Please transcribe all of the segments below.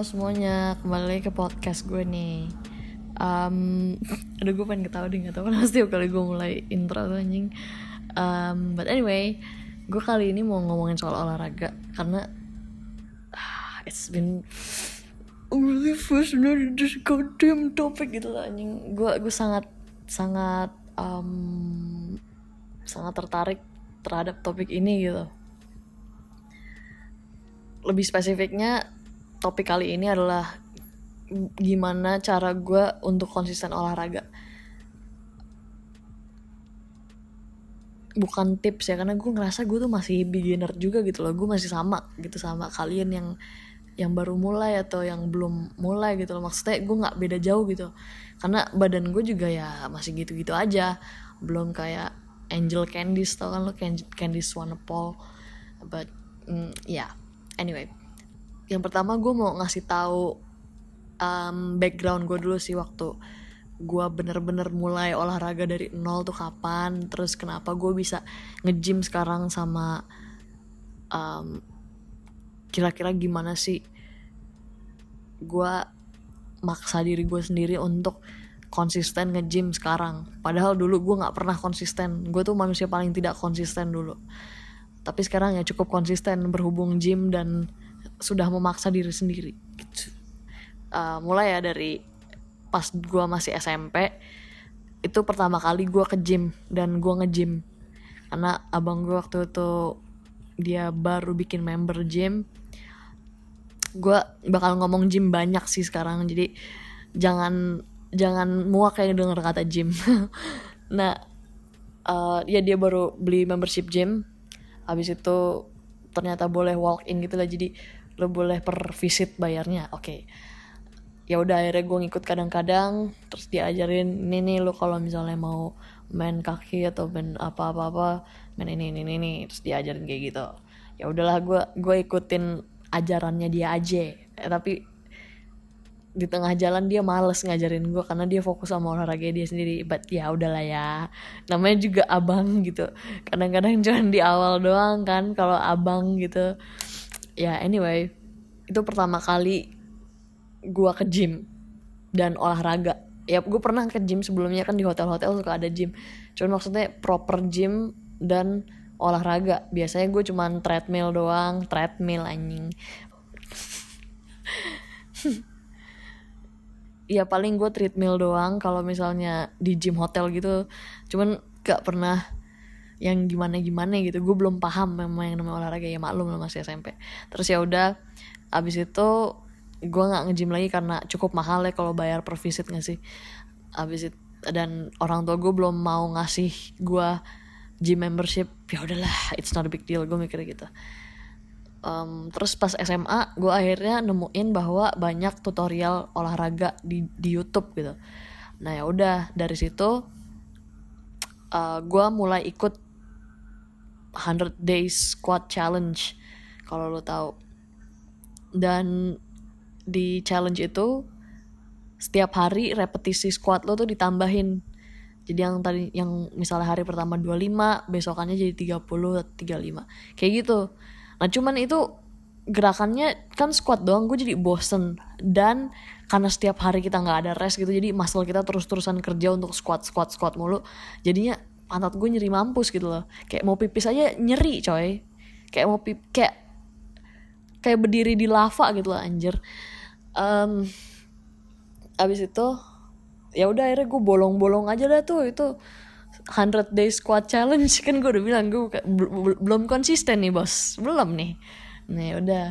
Semuanya, kembali lagi ke podcast gue nih. Um, Aduh gue pengen ketawa deh, gak tau kenapa setiap kali gue mulai intro tuh anjing. Um, But anyway, gue kali ini mau ngomongin soal olahraga Karena uh, it's been really fascinating this goddamn topic gitu lah anjing. Gue gue sangat, sangat, um, sangat tertarik terhadap topik ini gitu. Lebih spesifiknya topik kali ini adalah gimana cara gue untuk konsisten olahraga. Bukan tips ya karena gue ngerasa gue tuh masih beginner juga gitu loh. Gue masih sama gitu sama kalian yang yang baru mulai atau yang belum mulai gitu loh. Maksudnya gue nggak beda jauh gitu. Karena badan gue juga ya masih gitu-gitu aja. Belum kayak Angel Candice tau kan lo? Candice Wanapol. But mm, ya. Yeah anyway yang pertama gue mau ngasih tahu um, background gue dulu sih waktu gue bener-bener mulai olahraga dari nol tuh kapan terus kenapa gue bisa ngejim sekarang sama um, kira-kira gimana sih gue maksa diri gue sendiri untuk konsisten ngejim sekarang. Padahal dulu gue nggak pernah konsisten. Gue tuh manusia paling tidak konsisten dulu. Tapi sekarang ya cukup konsisten berhubung gym dan sudah memaksa diri sendiri. Gitu. Uh, mulai ya dari pas gue masih SMP itu pertama kali gue ke gym dan gue nge-gym. Karena abang gue waktu itu dia baru bikin member gym. Gue bakal ngomong gym banyak sih sekarang jadi jangan jangan muak kayak denger kata gym. Nah uh, ya dia baru beli membership gym. Habis itu ternyata boleh walk in gitu lah jadi lo boleh per visit bayarnya oke. Okay. ya udah akhirnya gue ngikut kadang-kadang terus diajarin ini nih lo kalau misalnya mau main kaki atau main apa apa apa main ini ini ini terus diajarin kayak gitu. Ya udahlah gue gue ikutin ajarannya dia aja. Eh, tapi di tengah jalan dia males ngajarin gue karena dia fokus sama olahraga dia sendiri. But ya udahlah ya. Namanya juga abang gitu. Kadang-kadang cuma di awal doang kan kalau abang gitu ya anyway itu pertama kali gue ke gym dan olahraga. Ya gue pernah ke gym sebelumnya kan di hotel-hotel suka ada gym. Cuman maksudnya proper gym dan olahraga. Biasanya gue cuman treadmill doang. Treadmill anjing. Ya paling gue treadmill doang kalau misalnya di gym hotel gitu. Cuman gak pernah yang gimana gimana gitu. Gue belum paham memang yang namanya olahraga. Ya maklum lah masih SMP terus ya udah abis itu gue nggak ngejim lagi karena cukup mahal ya kalau bayar per visit gak sih? Abis itu dan orang tua gue belum mau ngasih gue gym membership. Ya udahlah it's not a big deal gue mikir gitu. Um, terus pas SMA gue akhirnya nemuin bahwa banyak tutorial olahraga di di YouTube gitu. Nah ya udah dari situ uh, eh, gue mulai ikut 100 days squat challenge kalau lo tahu. Dan di challenge itu setiap hari repetisi squat lo tuh ditambahin. Jadi yang tadi yang misalnya hari pertama 25 besokannya jadi 30 35 kayak gitu. Nah cuman itu gerakannya kan squat doang gue jadi bosen. Dan karena setiap hari kita nggak ada rest gitu jadi muscle kita terus-terusan kerja untuk squat squat squat mulu. Jadinya pantat gue nyeri mampus gitu loh. Kayak mau pipis aja nyeri coy. Kayak mau pip kayak kayak berdiri di lava gitu loh anjir. Um, abis itu ya udah akhirnya gue bolong-bolong aja dah tuh itu 100 days squat challenge. Kan gue udah bilang gue belum konsisten nih bos. Belum nih. Nah ya udah.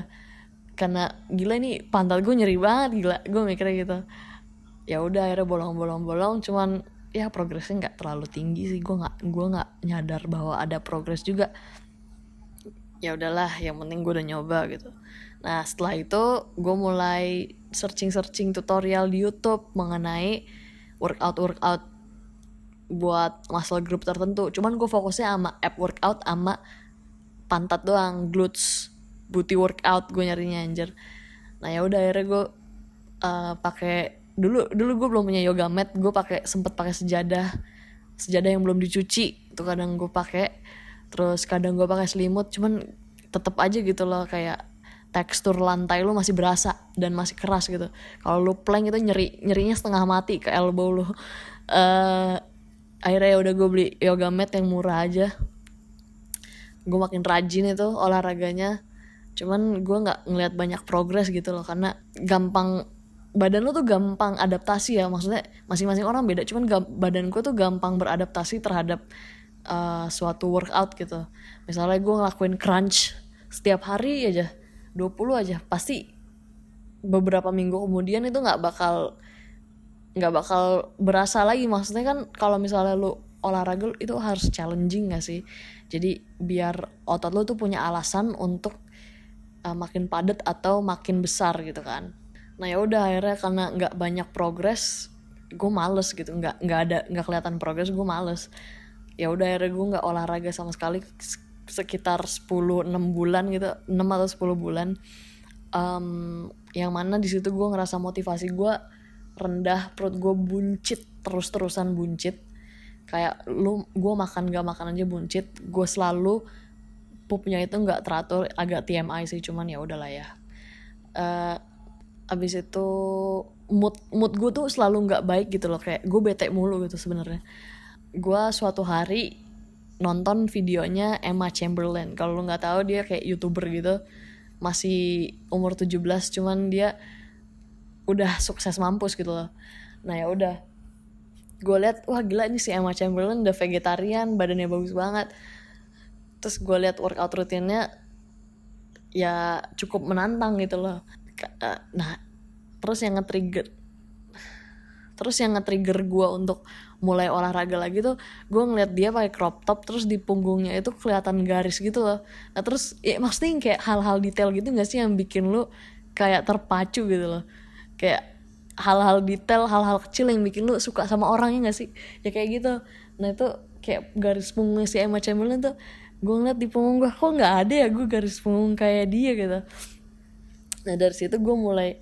Karena gila nih pantat gue nyeri banget gila. Gue mikirnya gitu. Ya udah akhirnya bolong-bolong-bolong cuman ya progresnya nggak terlalu tinggi sih. Gue nggak gue nggak nyadar bahwa ada progres juga. Ya udahlah yang penting gue udah nyoba gitu. Nah setelah itu gue mulai searching searching tutorial di YouTube mengenai workout workout buat muscle group tertentu. Cuman gue fokusnya sama app workout sama pantat doang glutes booty workout gue nyarinya anjir. Nah ya udah akhirnya gue uh, pakai dulu dulu gue belum punya yoga mat gue pakai sempet pakai sejadah sejadah yang belum dicuci itu kadang gue pakai. Terus kadang gue pakai selimut cuman tetep aja gitu loh kayak tekstur lantai lu masih berasa dan masih keras gitu. Kalau lu plank itu nyeri nyerinya setengah mati ke elbow lu. Uh, akhirnya ya udah gue beli yoga mat yang murah aja. Gue makin rajin itu olahraganya. Cuman gue nggak ngeliat banyak progres gitu loh karena gampang badan lo tuh gampang adaptasi ya. Maksudnya masing-masing orang beda. Cuman badan gue tuh gampang beradaptasi terhadap uh, suatu workout gitu. Misalnya gue ngelakuin crunch setiap hari aja 20 aja pasti beberapa minggu kemudian itu nggak bakal nggak bakal berasa lagi. Maksudnya kan kalau misalnya lu olahraga itu harus challenging gak sih? Jadi biar otot lu tuh punya alasan untuk uh, makin padat atau makin besar gitu kan nah ya udah akhirnya karena nggak banyak progres gue males gitu. Nggak nggak ada nggak kelihatan progres gue males. Ya udah akhirnya gue nggak olahraga sama sekali sekitar 10 6 bulan gitu 6 atau 10 bulan. Um, yang mana di situ gue ngerasa motivasi gue rendah perut gue buncit terus terusan buncit. Kayak lu gue makan gak makan aja buncit gue selalu pupnya itu nggak teratur agak TMI sih cuman ya udahlah ya. Uh, abis itu mood mood gue tuh selalu nggak baik gitu loh kayak gue bete mulu gitu sebenarnya. Gue suatu hari nonton videonya Emma Chamberlain. Kalau lu nggak tahu dia kayak youtuber gitu. Masih umur 17 cuman dia udah sukses mampus gitu loh. Nah ya udah. Gue liat wah gila ini si Emma Chamberlain udah vegetarian badannya bagus banget. Terus gue lihat workout rutinnya ya cukup menantang gitu loh nah terus yang nge-trigger terus yang nge-trigger gue untuk mulai olahraga lagi tuh gue ngeliat dia pakai crop top terus di punggungnya itu kelihatan garis gitu loh. Nah terus ya maksudnya kayak hal-hal detail gitu gak sih yang bikin lu kayak terpacu gitu loh? Kayak hal-hal detail hal-hal kecil yang bikin lu suka sama orangnya gak sih? Ya kayak gitu. Nah itu kayak garis punggungnya si Emma Chamberlain tuh gue ngeliat di punggung gue kok nggak ada ya gue garis punggung kayak dia? gitu nah dari situ gue mulai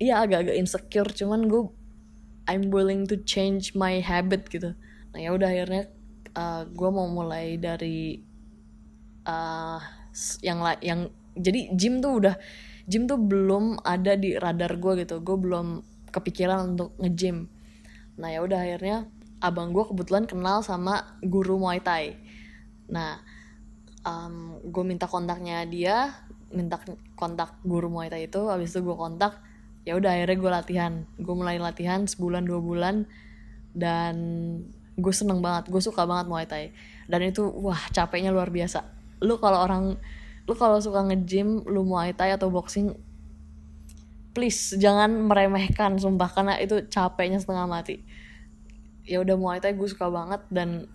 iya agak-agak insecure cuman gue I'm willing to change my habit gitu. Nah ya udah akhirnya uh, gue mau mulai dari uh, yang yang jadi gym tuh udah gym tuh belum ada di radar gue gitu. Gue belum kepikiran untuk nge-gym. Nah ya udah akhirnya abang gue kebetulan kenal sama guru muay thai. Nah um, gue minta kontaknya dia minta kontak guru muay thai itu habis itu gue kontak ya udah akhirnya gue latihan. Gue mulai latihan sebulan dua bulan dan gue seneng banget gue suka banget muay thai. Dan itu wah capeknya luar biasa. Lu kalau orang lu kalau suka nge-gym lu muay thai atau boxing please jangan meremehkan sumpah karena itu capeknya setengah mati. Ya udah muay thai gue suka banget dan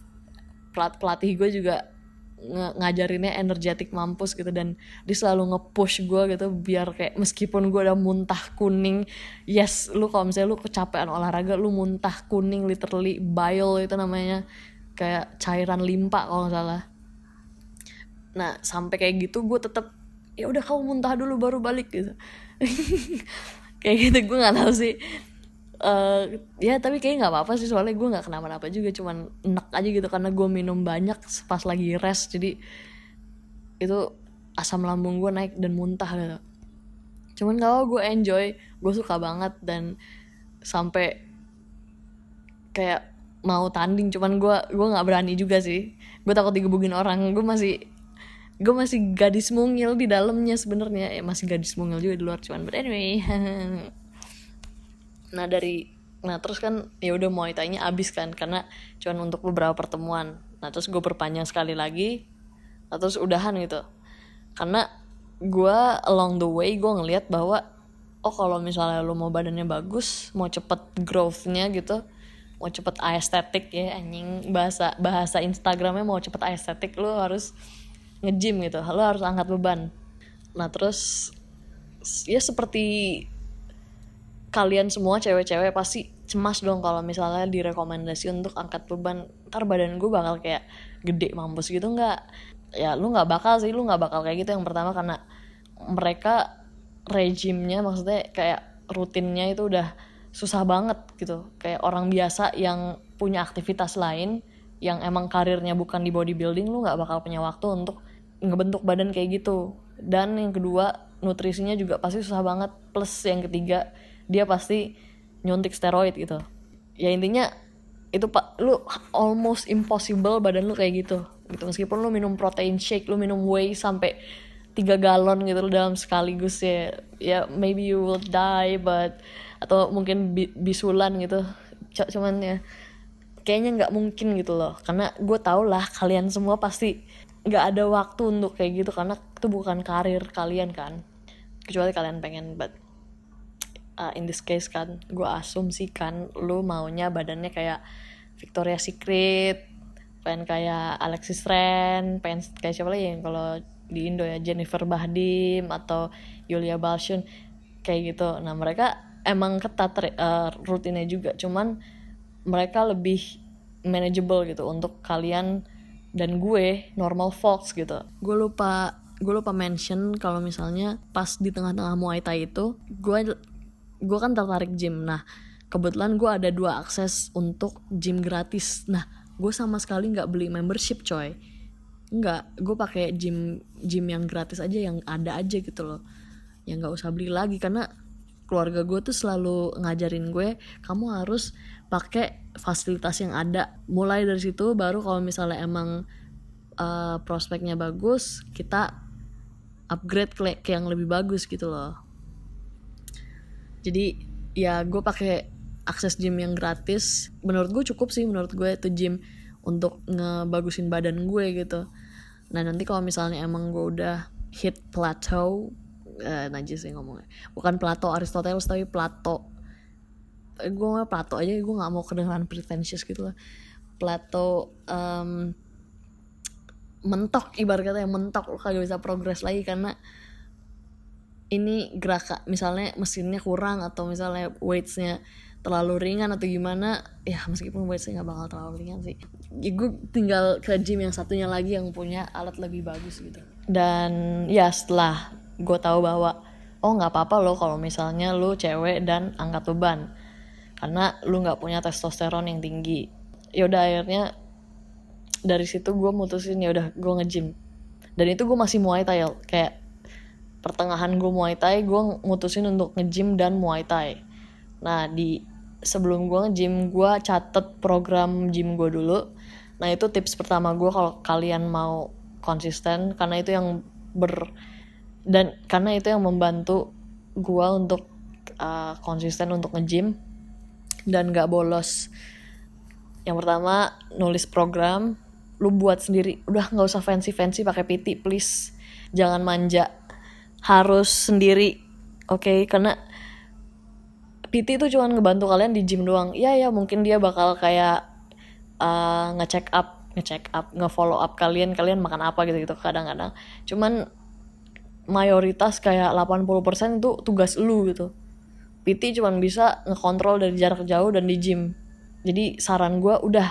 pelatih gue juga ng ngajarinnya energetik mampus gitu dan dia selalu nge-push gue gitu biar kayak meskipun gue udah muntah kuning yes lu kalau misalnya lu kecapean olahraga lu muntah kuning literally bile itu namanya kayak cairan limpa kalau nggak salah. Nah sampai kayak gitu gue tetap ya udah kamu muntah dulu baru balik gitu. Kayak gitu gue nggak tahu sih uh, ya tapi kayaknya nggak apa-apa sih soalnya gue nggak kenapa-napa juga cuman enak aja gitu karena gue minum banyak pas lagi rest jadi itu asam lambung gue naik dan muntah gitu cuman kalau gue enjoy gue suka banget dan sampai kayak mau tanding cuman gue gue nggak berani juga sih. Gue takut digebukin orang gue masih gue masih gadis mungil di dalamnya sebenarnya. Ya masih gadis mungil juga di luar cuman but anyway nah dari nah terus kan ya udah mau tanya abis kan karena cuman untuk beberapa pertemuan. Nah terus gue perpanjang sekali lagi nah, terus udahan gitu. Karena gue along the way gue ngeliat bahwa oh kalau misalnya lo mau badannya bagus mau cepet growthnya gitu mau cepet aesthetic ya anjing bahasa bahasa Instagramnya mau cepet aesthetic lo harus nge-gym gitu lo harus angkat beban. Nah terus ya seperti kalian semua cewek-cewek pasti cemas dong kalau misalnya direkomendasi untuk angkat beban. Ntar badan gue bakal kayak gede mampus gitu nggak? Ya lu nggak bakal sih lu nggak bakal kayak gitu. Yang pertama karena mereka regimnya maksudnya kayak rutinnya itu udah susah banget gitu. Kayak orang biasa yang punya aktivitas lain yang emang karirnya bukan di bodybuilding lu nggak bakal punya waktu untuk ngebentuk badan kayak gitu. Dan yang kedua nutrisinya juga pasti susah banget. Plus yang ketiga dia pasti nyuntik steroid gitu. Ya intinya itu pak lu almost impossible badan lu kayak gitu. Gitu meskipun lu minum protein shake lu minum whey sampai tiga galon gitu dalam sekaligus ya ya maybe you will die but atau mungkin bisulan gitu. C cuman ya kayaknya nggak mungkin gitu loh. Karena gue tau lah kalian semua pasti nggak ada waktu untuk kayak gitu karena itu bukan karir kalian kan. Kecuali kalian pengen but uh, in this case kan gue asumsikan lu maunya badannya kayak Victoria Secret pengen kayak Alexis Ren pengen kayak siapa lagi yang kalau di Indo ya Jennifer Bahdim atau Yulia Balshun kayak gitu. Nah mereka emang ketat uh, rutinnya juga cuman mereka lebih manageable gitu untuk kalian dan gue normal folks gitu. Gue lupa gue lupa mention kalau misalnya pas di tengah-tengah Muay Thai itu gue gue kan tertarik gym. Nah kebetulan gue ada dua akses untuk gym gratis. Nah gue sama sekali nggak beli membership coy. Nggak gue pakai gym gym yang gratis aja yang ada aja gitu loh. Yang nggak usah beli lagi karena keluarga gue tuh selalu ngajarin gue kamu harus pakai fasilitas yang ada. Mulai dari situ baru kalau misalnya emang uh, prospeknya bagus kita upgrade ke, ke yang lebih bagus gitu loh jadi ya gue pakai akses gym yang gratis. Menurut gue cukup sih menurut gue itu gym untuk ngebagusin badan gue gitu. Nah nanti kalau misalnya emang gue udah hit plateau eh, najis sih ngomongnya. Bukan plateau Aristoteles tapi plateau. Eh, gue nggak plateau aja gue nggak mau kedengeran pretentious gitu lah. Plateau um, mentok ibarat kata yang mentok lo kagak bisa progres lagi karena ini gerak misalnya mesinnya kurang atau misalnya weightsnya terlalu ringan atau gimana ya meskipun weightsnya nggak bakal terlalu ringan sih. Ya gue tinggal ke gym yang satunya lagi yang punya alat lebih bagus gitu. Dan ya setelah gue tahu bahwa oh nggak apa-apa loh kalau misalnya lu cewek dan angkat beban. Karena lu nggak punya testosteron yang tinggi. Yaudah akhirnya dari situ gue mutusin ya udah gue nge-gym. Dan itu gue masih muay thai kayak pertengahan gue muay thai gue mutusin untuk nge-gym dan muay thai. Nah di sebelum gue nge-gym gue catet program gym gue dulu. Nah itu tips pertama gue kalau kalian mau konsisten karena itu yang ber dan karena itu yang membantu gue untuk uh, konsisten untuk nge-gym dan gak bolos. Yang pertama nulis program. Lu buat sendiri. Udah nggak usah fancy fancy pakai PT please. Jangan manja harus sendiri oke? Okay? karena PT itu cuma ngebantu kalian di gym doang. Iya ya mungkin dia bakal kayak uh, ngecek up ngecek up ngefollow up kalian kalian makan apa gitu gitu kadang-kadang. Cuman mayoritas kayak 80% itu tugas lu gitu. PT cuma bisa ngekontrol dari jarak jauh dan di gym. Jadi saran gue udah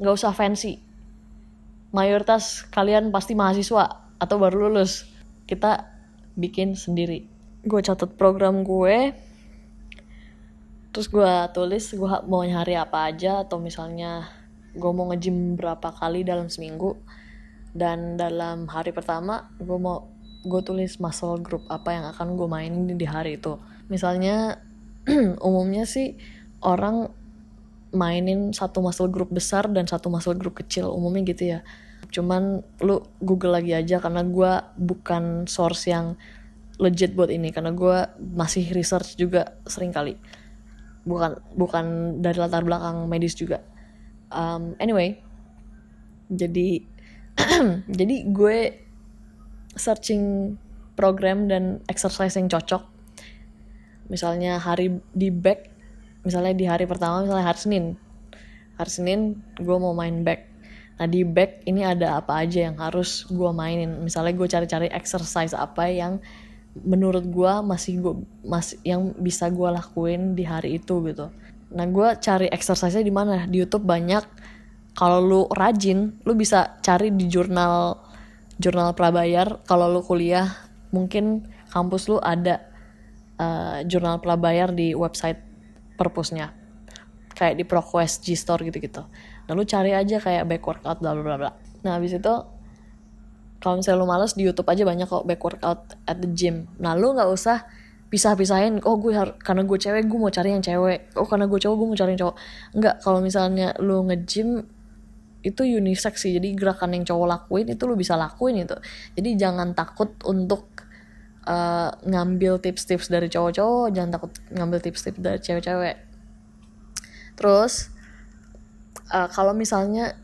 nggak usah fancy. Mayoritas kalian pasti mahasiswa atau baru lulus. Kita bikin sendiri. Gue catat program gue terus gue tulis gue mau nyari apa aja atau misalnya gue mau ngejim berapa kali dalam seminggu. Dan dalam hari pertama gue mau gue tulis muscle group apa yang akan gue mainin di hari itu. Misalnya umumnya sih orang mainin satu muscle group besar dan satu muscle group kecil umumnya gitu ya cuman lu google lagi aja karena gue bukan source yang legit buat ini. Karena gue masih research juga sering kali. Bukan bukan dari latar belakang medis juga. Um, anyway. Jadi jadi gue searching program dan exercise yang cocok. Misalnya hari di back misalnya di hari pertama misalnya hari Senin. Hari Senin gue mau main back nah di back ini ada apa aja yang harus gue mainin? Misalnya gue cari-cari exercise apa yang menurut gue masih gue masih yang bisa gue lakuin di hari itu gitu. Nah gue cari exercise-nya di mana? Di YouTube banyak. Kalau lu rajin lu bisa cari di jurnal jurnal prabayar. Kalau lu kuliah mungkin kampus lu ada uh, jurnal prabayar di website perpusnya. Kayak di ProQuest G-Store gitu-gitu. Lalu cari aja kayak back workout bla bla bla. Nah, habis itu kalau misalnya lu males di YouTube aja banyak kok back workout at the gym. Nah lu nggak usah pisah-pisahin oh gue karena gue cewek gue mau cari yang cewek. Oh karena gue cowok gue mau cari yang cowok. Nggak kalau misalnya lu nge-gym itu unisex sih. Jadi gerakan yang cowok lakuin itu lu bisa lakuin itu. Jadi jangan takut untuk uh, ngambil tips-tips dari cowok-cowok jangan takut ngambil tips-tips dari cewek-cewek. Terus uh, kalau misalnya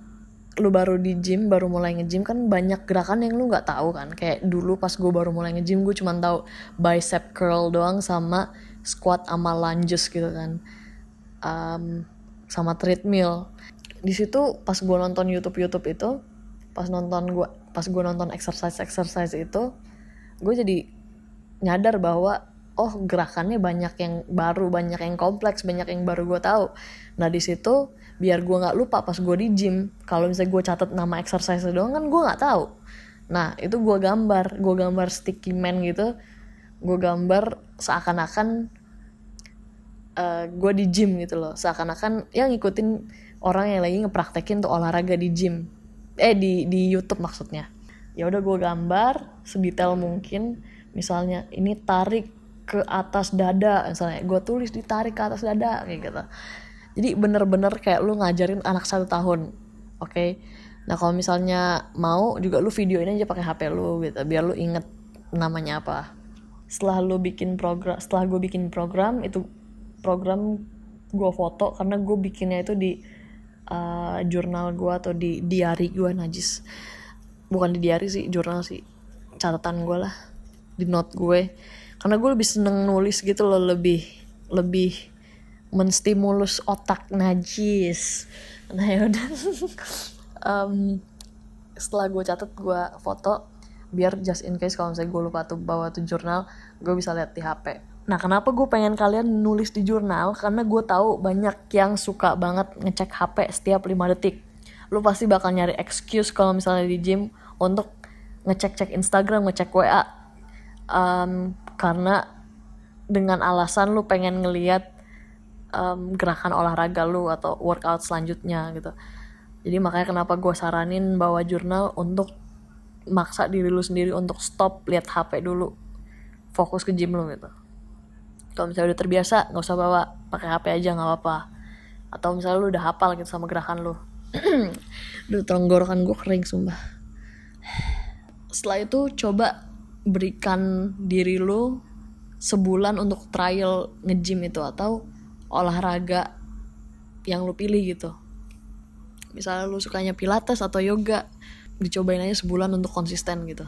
lu baru di gym baru mulai nge-gym kan banyak gerakan yang lu nggak tahu kan. Kayak dulu pas gue baru mulai nge-gym gue cuma tahu bicep curl doang sama squat sama lunges gitu kan. Um, sama treadmill. Di situ pas gue nonton YouTube YouTube itu pas nonton gue pas gue nonton exercise exercise itu gue jadi nyadar bahwa oh gerakannya banyak yang baru banyak yang kompleks banyak yang baru gue tahu. Nah di situ biar gue nggak lupa pas gue di gym. Kalau misalnya gue catat nama exercise doang kan gue nggak tahu. Nah itu gue gambar. Gue gambar sticky man gitu. Gue gambar seakan-akan uh, eh, gue di gym gitu loh. Seakan-akan yang ngikutin orang yang lagi ngepraktekin tuh olahraga di gym. Eh di di YouTube maksudnya. Ya udah gue gambar sedetail mungkin. Misalnya ini tarik ke atas dada. Misalnya gue tulis ditarik ke atas dada kayak gitu jadi bener-bener kayak lu ngajarin anak satu tahun oke? Okay? nah kalau misalnya mau juga lu videoin aja pakai hp lu gitu biar lu inget namanya apa. Setelah lu bikin program setelah gue bikin program itu program gue foto karena gue bikinnya itu di uh, jurnal gue atau di diary gue najis. Bukan di diary sih jurnal sih. Catatan gue lah di note gue. Karena gue lebih seneng nulis gitu loh lebih lebih menstimulus otak najis. Nah yaudah um, setelah gue catat gue foto biar just in case kalau misalnya gue lupa tuh bawa tuh jurnal gue bisa lihat di HP nah kenapa gue pengen kalian nulis di jurnal? Karena gue tahu banyak yang suka banget ngecek HP setiap 5 detik. Lu pasti bakal nyari excuse kalau misalnya di gym untuk ngecek-cek Instagram ngecek WA um, karena dengan alasan lu pengen ngeliat um, gerakan olahraga lu atau workout selanjutnya gitu. Jadi makanya kenapa gue saranin bawa jurnal untuk maksa diri lu sendiri untuk stop lihat HP dulu. Fokus ke gym lu gitu. Kalau misalnya udah terbiasa nggak usah bawa. Pakai HP aja nggak apa-apa. Atau misalnya lu udah hafal gitu sama gerakan lu. Duh tenggorokan gue kering sumpah. Setelah itu coba berikan diri lu sebulan untuk trial nge-gym itu atau olahraga yang lu pilih gitu. Misalnya lu sukanya pilates atau yoga dicobain aja sebulan untuk konsisten gitu.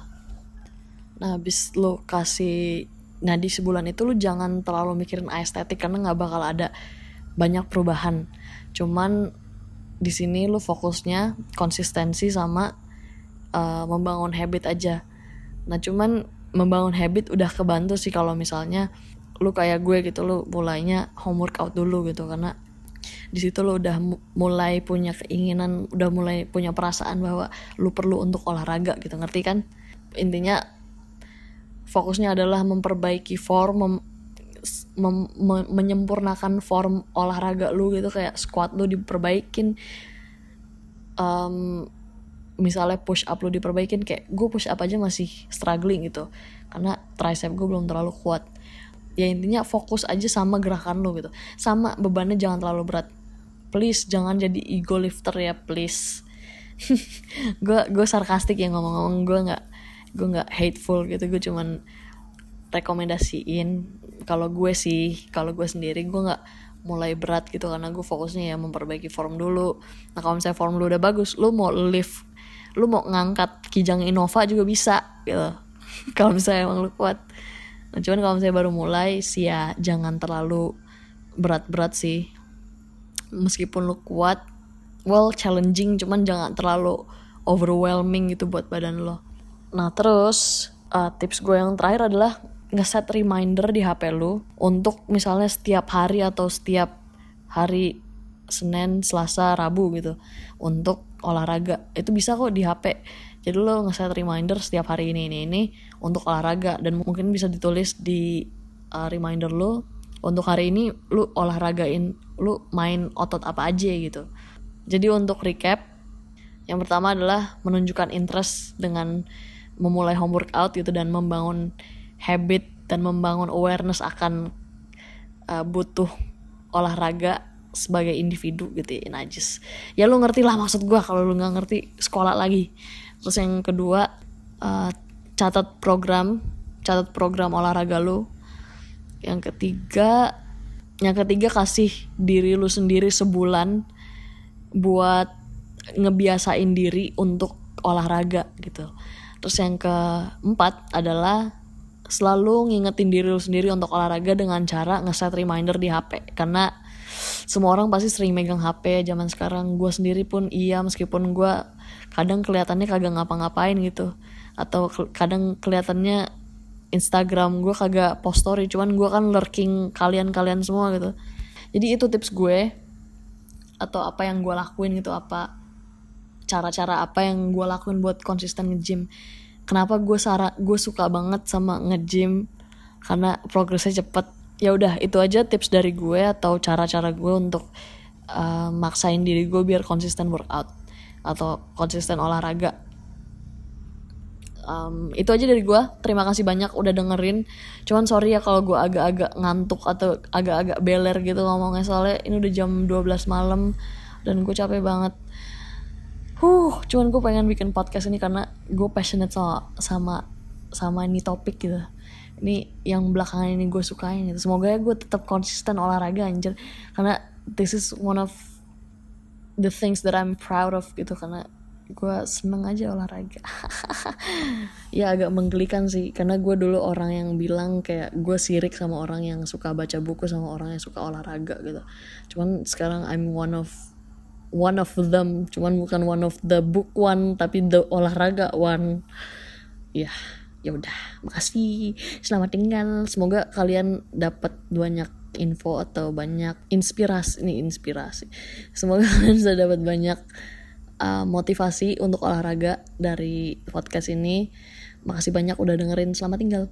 Nah habis lu kasih nah di sebulan itu lu jangan terlalu mikirin estetik karena nggak bakal ada banyak perubahan. Cuman di sini lu fokusnya konsistensi sama uh, membangun habit aja. Nah cuman membangun habit udah kebantu sih kalau misalnya lu kayak gue gitu lu mulainya home workout dulu gitu. Karena di situ lu udah mulai punya keinginan udah mulai punya perasaan bahwa lu perlu untuk olahraga gitu. Ngerti kan? Intinya fokusnya adalah memperbaiki form mem, mem, me, menyempurnakan form olahraga lu gitu. Kayak squat lu diperbaikin um, misalnya push up lu diperbaikin kayak gue push up aja masih struggling gitu. Karena tricep gue belum terlalu kuat ya intinya fokus aja sama gerakan lo gitu. Sama bebannya jangan terlalu berat. Please jangan jadi ego lifter ya please. Gue gue sarkastik ya ngomong-ngomong. Gue nggak gue nggak hateful gitu. Gue cuman rekomendasiin kalau gue sih kalau gue sendiri gue nggak mulai berat gitu karena gue fokusnya ya memperbaiki form dulu. Nah kalau misalnya form lu udah bagus lu mau lift lu mau ngangkat kijang Innova juga bisa gitu. Kalau misalnya emang lu kuat Nah, cuman kalau misalnya baru mulai sih ya jangan terlalu berat-berat sih. Meskipun lu kuat, well challenging cuman jangan terlalu overwhelming gitu buat badan lo. Nah terus uh, tips gue yang terakhir adalah ngeset reminder di HP lu untuk misalnya setiap hari atau setiap hari Senin, Selasa, Rabu gitu untuk olahraga. Itu bisa kok di HP jadi lo nge-set reminder setiap hari ini ini ini untuk olahraga. Dan mungkin bisa ditulis di uh, reminder lo untuk hari ini lu olahragain lu main otot apa aja gitu. Jadi untuk recap yang pertama adalah menunjukkan interest dengan memulai home workout gitu dan membangun habit dan membangun awareness akan uh, butuh olahraga sebagai individu gitu ya najis ya lu ngerti lah maksud gue kalau lu nggak ngerti sekolah lagi. Terus yang kedua uh, catat program catat program olahraga lu. Yang ketiga yang ketiga kasih diri lu sendiri sebulan buat ngebiasain diri untuk olahraga gitu. Terus yang keempat adalah selalu ngingetin diri lu sendiri untuk olahraga dengan cara ngeset reminder di HP karena semua orang pasti sering megang HP zaman sekarang. Gue sendiri pun iya meskipun gue kadang kelihatannya kagak ngapa-ngapain gitu. Atau ke kadang kelihatannya Instagram gue kagak post story cuman gue kan lurking kalian-kalian semua gitu. Jadi itu tips gue atau apa yang gue lakuin gitu apa cara-cara apa yang gue lakuin buat konsisten nge-gym. Kenapa gue gue suka banget sama nge-gym? Karena progresnya cepet ya udah itu aja tips dari gue atau cara-cara gue untuk uh, maksain diri gue biar konsisten workout atau konsisten olahraga. Um, itu aja dari gue. Terima kasih banyak udah dengerin. Cuman sorry ya kalau gue agak-agak ngantuk atau agak-agak beler gitu ngomongnya. Soalnya ini udah jam 12 malam dan gue capek banget. Huh cuman gue pengen bikin podcast ini karena gue passionate sama sama sama ini topik gitu ini yang belakangan ini gue sukain gitu. Semoga ya gue tetap konsisten olahraga anjir. Karena this is one of the things that I'm proud of gitu. Karena gue seneng aja olahraga. Ya agak menggelikan sih. Karena gue dulu orang yang bilang kayak gue sirik sama orang yang suka baca buku sama orang yang suka olahraga gitu. Cuman sekarang I'm one of one of them. Cuman bukan one of the book one tapi the olahraga one. Ya. yeah ya udah makasih selamat tinggal. Semoga kalian dapat banyak info atau banyak inspirasi ini inspirasi. Semoga kalian bisa dapat banyak uh, motivasi untuk olahraga dari podcast ini. Makasih banyak udah dengerin. Selamat tinggal